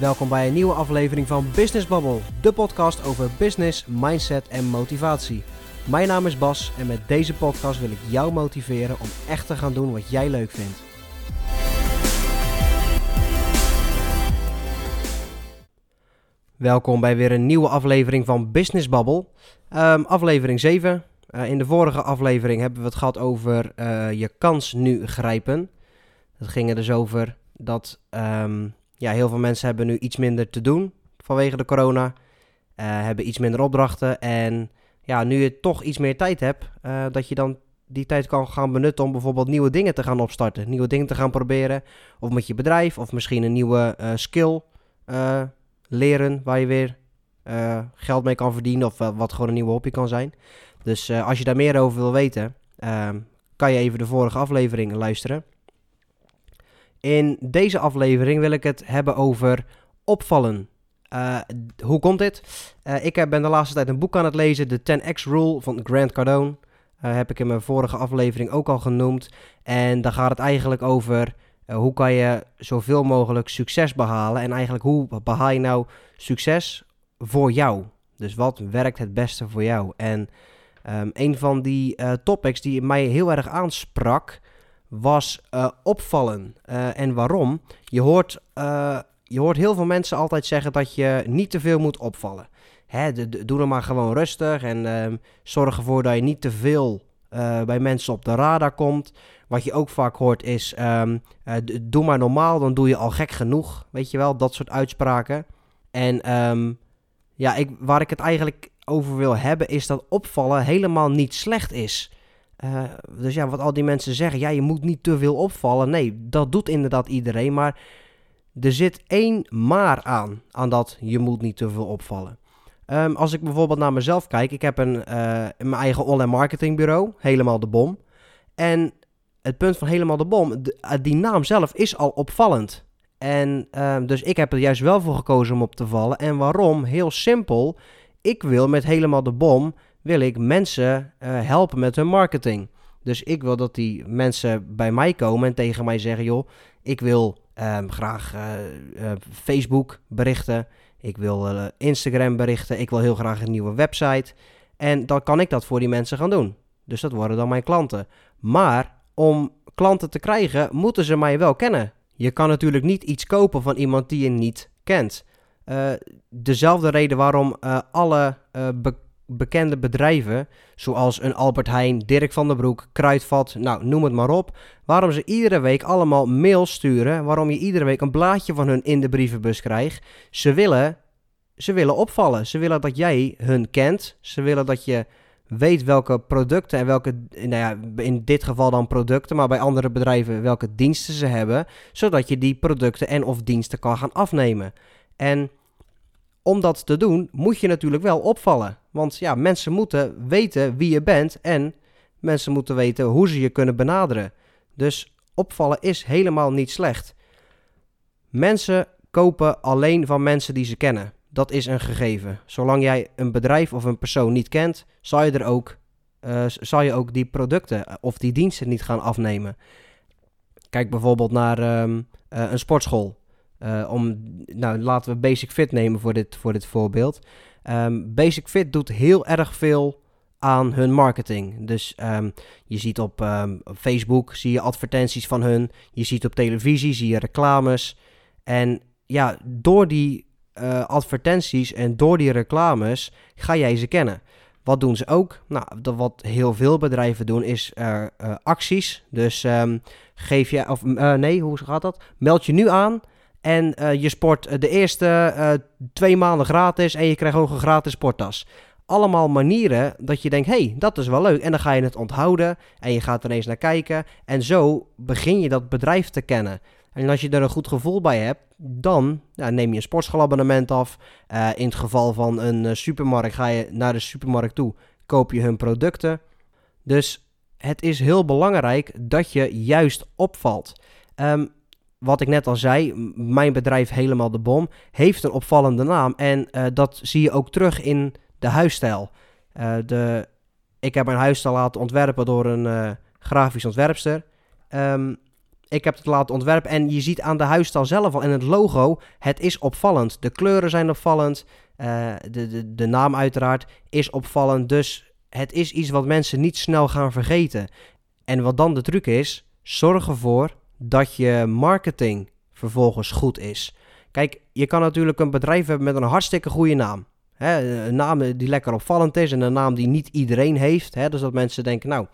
Welkom bij een nieuwe aflevering van Business Bubble, de podcast over business, mindset en motivatie. Mijn naam is Bas en met deze podcast wil ik jou motiveren om echt te gaan doen wat jij leuk vindt. Welkom bij weer een nieuwe aflevering van Business Bubble, Ehm, aflevering 7. Eh, in de vorige aflevering hebben we het gehad over eh, je kans nu grijpen. Het ging er dus over dat ehm, ja, heel veel mensen hebben nu iets minder te doen vanwege de corona. Uh, hebben iets minder opdrachten. En ja, nu je toch iets meer tijd hebt, uh, dat je dan die tijd kan gaan benutten om bijvoorbeeld nieuwe dingen te gaan opstarten. Nieuwe dingen te gaan proberen. Of met je bedrijf, of misschien een nieuwe uh, skill leren waar je weer geld mee kan verdienen. Of wat gewoon een nieuwe hobby kan zijn. Dus als je daar meer over wil weten, ehm, kan je even de vorige aflevering luisteren. In deze aflevering wil ik het hebben over opvallen. Uh, hoe komt dit? Uh, ik ben de laatste tijd een boek aan het lezen, de 10x Rule van Grant Cardone. Uh, heb ik in mijn vorige aflevering ook al genoemd. En daar gaat het eigenlijk over hoe kan je zoveel mogelijk succes behalen. En eigenlijk hoe behaal je nou succes voor jou? Dus wat werkt het beste voor jou? En um, een van die topics die mij heel erg aansprak was uh, opvallen. Uh, en waarom? Je hoort, uh, je hoort heel veel mensen altijd zeggen dat je niet te veel moet opvallen. Hè, doe dan maar gewoon rustig en ehm, zorg ervoor dat je niet te veel bij mensen op de radar komt. Wat je ook vaak hoort is, um, doe maar normaal, dan doe je al gek genoeg. Weet je wel, dat soort uitspraken. En um, ja, ik, waar ik het eigenlijk over wil hebben is dat opvallen helemaal niet slecht is. Uh, dus ja, wat al die mensen zeggen, ja, je moet niet te veel opvallen. Nee, dat doet inderdaad iedereen, maar er zit één maar aan, aan dat je moet niet te veel opvallen. Um, als ik bijvoorbeeld naar mezelf kijk, ik heb een, uh, mijn eigen online marketingbureau, helemaal de bom. En het punt van helemaal de bom, de, uh, die naam zelf is al opvallend. En um, dus ik heb er juist wel voor gekozen om op te vallen. En waarom? Heel simpel. Ik wil met helemaal de bom wil ik mensen uh, helpen met hun marketing. Dus ik wil dat die mensen bij mij komen en tegen mij zeggen: joh, ik wil uh, graag uh, Facebook berichten, ik wil Instagram berichten, ik wil heel graag een nieuwe website. En dan kan ik dat voor die mensen gaan doen. Dus dat worden dan mijn klanten. Maar om klanten te krijgen, moeten ze mij wel kennen. Je kan natuurlijk niet iets kopen van iemand die je niet kent. dezelfde reden waarom alle bekende bedrijven, zoals een Albert Heijn, Dirk van der Broek, Kruidvat, nou noem het maar op, waarom ze iedere week allemaal mails sturen, waarom je iedere week een blaadje van hun in de brievenbus krijgt. Ze willen, ze willen opvallen, ze willen dat jij hun kent, ze willen dat je weet welke producten en welke, nou ja, in dit geval dan producten, maar bij andere bedrijven welke diensten ze hebben, zodat je die producten en of diensten kan gaan afnemen. En om dat te doen, moet je natuurlijk wel opvallen. Want ja, mensen moeten weten wie je bent en mensen moeten weten hoe ze je kunnen benaderen. Dus opvallen is helemaal niet slecht. Mensen kopen alleen van mensen die ze kennen. Dat is een gegeven. Zolang jij een bedrijf of een persoon niet kent, zal je er ook, uh, zal je ook die producten of die diensten niet gaan afnemen. Kijk bijvoorbeeld naar um, uh, een sportschool. Uh, om, nou, laten we Basic Fit nemen voor dit, voor dit voorbeeld. Um, Basic Fit doet heel erg veel aan hun marketing. Dus um, je ziet op, um, op, Facebook zie je advertenties van hun. Je ziet op televisie zie je reclames. En ja, door die uh, advertenties en door die reclames ga jij ze kennen. Wat doen ze ook? Nou, wat heel veel bedrijven doen is uh, acties. Dus geef je, of nee, hoe gaat dat? Meld je nu aan en uh, je sport de eerste uh, twee maanden gratis en je krijgt ook een gratis sporttas. Allemaal manieren dat je denkt, hey, dat is wel leuk. En dan ga je het onthouden en je gaat er eens naar kijken. En zo begin je dat bedrijf te kennen. En als je er een goed gevoel bij hebt, dan ja, neem je een sportschoolabonnement af. In het geval van een supermarkt ga je naar de supermarkt toe, koop je hun producten. Dus het is heel belangrijk dat je juist opvalt. Um, wat ik net al zei, mijn bedrijf Helemaal de Bom heeft een opvallende naam. En uh, dat zie je ook terug in de huisstijl. Uh, de, ik heb mijn huisstijl laten ontwerpen door een uh, grafisch ontwerpster. Um, Ik heb het laten ontwerpen en je ziet aan de huisstijl zelf al en het logo, het is opvallend. De kleuren zijn opvallend, de, de, de naam uiteraard is opvallend. Dus het is iets wat mensen niet snel gaan vergeten. En wat dan de truc is, zorg ervoor dat je marketing vervolgens goed is. Kijk, je kan natuurlijk een bedrijf hebben met een hartstikke goede naam. een naam die lekker opvallend is en een naam die niet iedereen heeft. dus dat mensen denken, nou,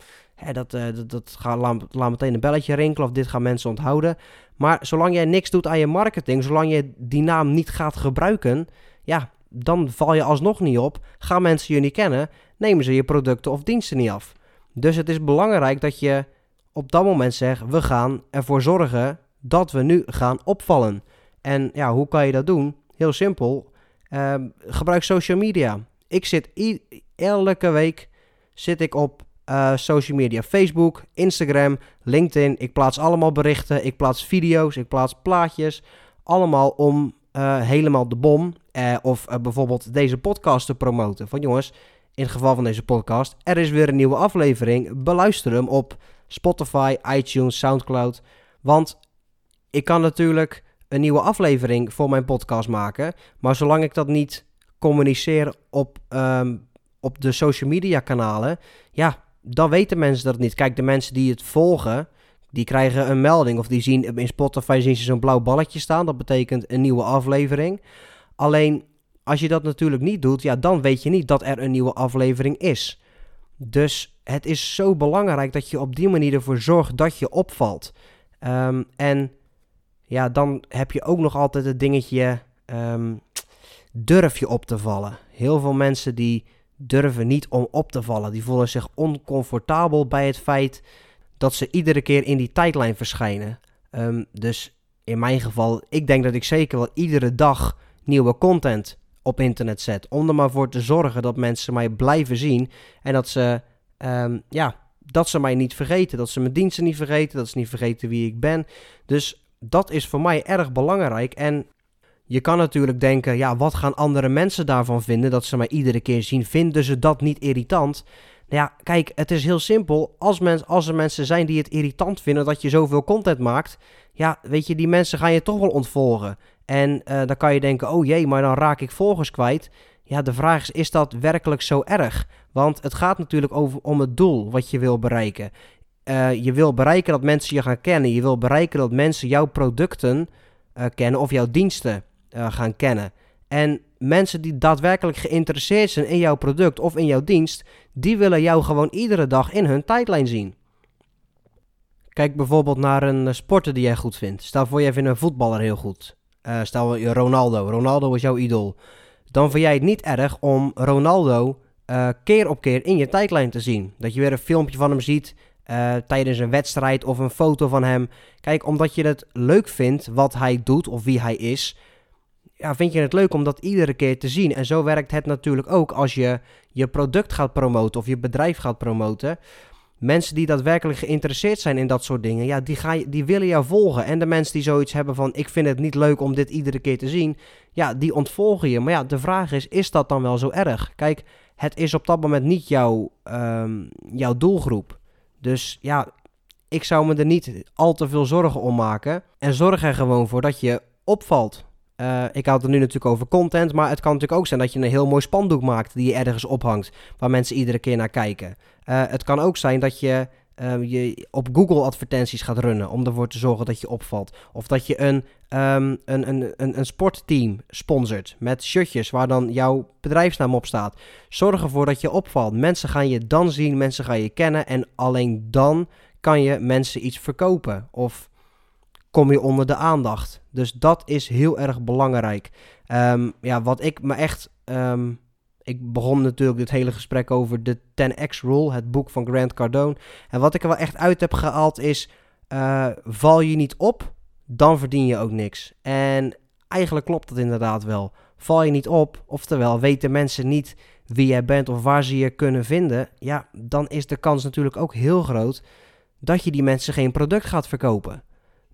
dat, uh, dat, dat laat, laat, meteen een belletje rinkelen of dit gaan mensen onthouden. Maar zolang jij niks doet aan je marketing, zolang je die naam niet gaat gebruiken, ja, dan val je alsnog niet op. Gaan mensen je niet kennen, nemen ze je producten of diensten niet af. Dus het is belangrijk dat je op dat moment zegt, we gaan ervoor zorgen dat we nu gaan opvallen. En ja, hoe kan je dat doen? Heel simpel. Ehm, gebruik social media. Ik zit elke week zit ik op uh, social media. Facebook, Instagram, LinkedIn. Ik plaats allemaal berichten. Ik plaats video's. Ik plaats plaatjes. Allemaal om uh, helemaal de bom. Uh, of bijvoorbeeld deze podcast te promoten. Van jongens, in het geval van deze podcast. Er is weer een nieuwe aflevering. Beluister hem op Spotify, iTunes, Soundcloud. Want ik kan natuurlijk een nieuwe aflevering voor mijn podcast maken. Maar zolang ik dat niet communiceer op, um, op de social media kanalen. Ja, dan weten mensen dat niet. Kijk, de mensen die het volgen, die krijgen een melding. Of die zien in Spotify zien ze zo'n blauw balletje staan. Dat betekent een nieuwe aflevering. Alleen als je dat natuurlijk niet doet, ja, dan weet je niet dat er een nieuwe aflevering is. Dus het is zo belangrijk dat je op die manier ervoor zorgt dat je opvalt. Um, en ja, dan heb je ook nog altijd het dingetje, um, durf je op te vallen. Heel veel mensen die durven niet om op te vallen. Die voelen zich oncomfortabel bij het feit dat ze iedere keer in die tijdlijn verschijnen. Um, dus in mijn geval, ik denk dat ik zeker wel iedere dag nieuwe content op internet zet. Om er maar voor te zorgen dat mensen mij blijven zien. En dat ze, um, ja, dat ze mij niet vergeten. Dat ze mijn diensten niet vergeten. Dat ze niet vergeten wie ik ben. Dus dat is voor mij erg belangrijk. En je kan natuurlijk denken, ja, wat gaan andere mensen daarvan vinden dat ze mij iedere keer zien? Vinden ze dat niet irritant? Nou ja, kijk, het is heel simpel. Als, mens, als er mensen zijn die het irritant vinden dat je zoveel content maakt, ja, weet je, die mensen gaan je toch wel ontvolgen. En uh, dan kan je denken, oh jee, maar dan raak ik volgers kwijt. Ja, de vraag is, is dat werkelijk zo erg? Want het gaat natuurlijk over, om het doel wat je wil bereiken. Uh, je wil bereiken dat mensen je gaan kennen. Je wil bereiken dat mensen jouw producten uh, kennen of jouw diensten gaan kennen. En mensen die daadwerkelijk geïnteresseerd zijn in jouw product of in jouw dienst, die willen jou gewoon iedere dag in hun tijdlijn zien. Kijk bijvoorbeeld naar een sporter die jij goed vindt. Stel voor, jij vindt een voetballer heel goed. Uh, stel je Ronaldo. Ronaldo is jouw idool. Dan vind jij het niet erg om Ronaldo uh, keer op keer in je tijdlijn te zien. Dat je weer een filmpje van hem ziet tijdens een wedstrijd of een foto van hem. Kijk, omdat je het leuk vindt wat hij doet of wie hij is, ja, vind je het leuk om dat iedere keer te zien. En zo werkt het natuurlijk ook als je je product gaat promoten of je bedrijf gaat promoten. Mensen die daadwerkelijk geïnteresseerd zijn in dat soort dingen, ja, die, ga je, die willen jou volgen. En de mensen die zoiets hebben van, ik vind het niet leuk om dit iedere keer te zien, ja, die ontvolgen je. Maar ja, de vraag is, is dat dan wel zo erg? Kijk, het is op dat moment niet jouw, um, jouw doelgroep. Dus ja, ik zou me er niet al te veel zorgen om maken. En zorg er gewoon voor dat je opvalt. Uh, ik had het nu natuurlijk over content, maar het kan natuurlijk ook zijn dat je een heel mooi spandoek maakt die je ergens ophangt, waar mensen iedere keer naar kijken. Uh, het kan ook zijn dat je uh, je op Google advertenties gaat runnen om ervoor te zorgen dat je opvalt. Of dat je een, um, een, een, een, een sportteam sponsort met shirtjes waar dan jouw bedrijfsnaam op staat. Zorg ervoor dat je opvalt. Mensen gaan je dan zien, mensen gaan je kennen en alleen dan kan je mensen iets verkopen. Of kom je onder de aandacht. Dus dat is heel erg belangrijk. Um, ja, wat ik me echt. Um, ik begon natuurlijk dit hele gesprek over de 10x Rule, het boek van Grant Cardone. En wat ik er wel echt uit heb gehaald is: uh, val je niet op, dan verdien je ook niks. En eigenlijk klopt dat inderdaad wel. Val je niet op, oftewel weten mensen niet wie jij bent of waar ze je kunnen vinden, ja, dan is de kans natuurlijk ook heel groot dat je die mensen geen product gaat verkopen.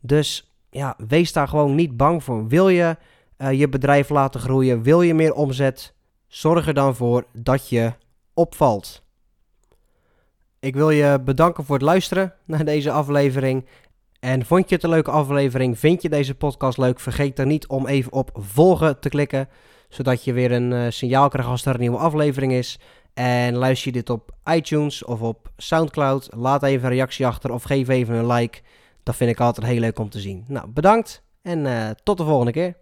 Dus ja, wees daar gewoon niet bang voor. Wil je uh, je bedrijf laten groeien? Wil je meer omzet? Zorg er dan voor dat je opvalt. Ik wil je bedanken voor het luisteren naar deze aflevering. En vond je het een leuke aflevering? Vind je deze podcast leuk? Vergeet dan niet om even op volgen te klikken, zodat je weer een uh, signaal krijgt als er een nieuwe aflevering is. En luister je dit op iTunes of op Soundcloud, laat even een reactie achter of geef even een like. Dat vind ik altijd heel leuk om te zien. Nou, bedankt en uh, tot de volgende keer.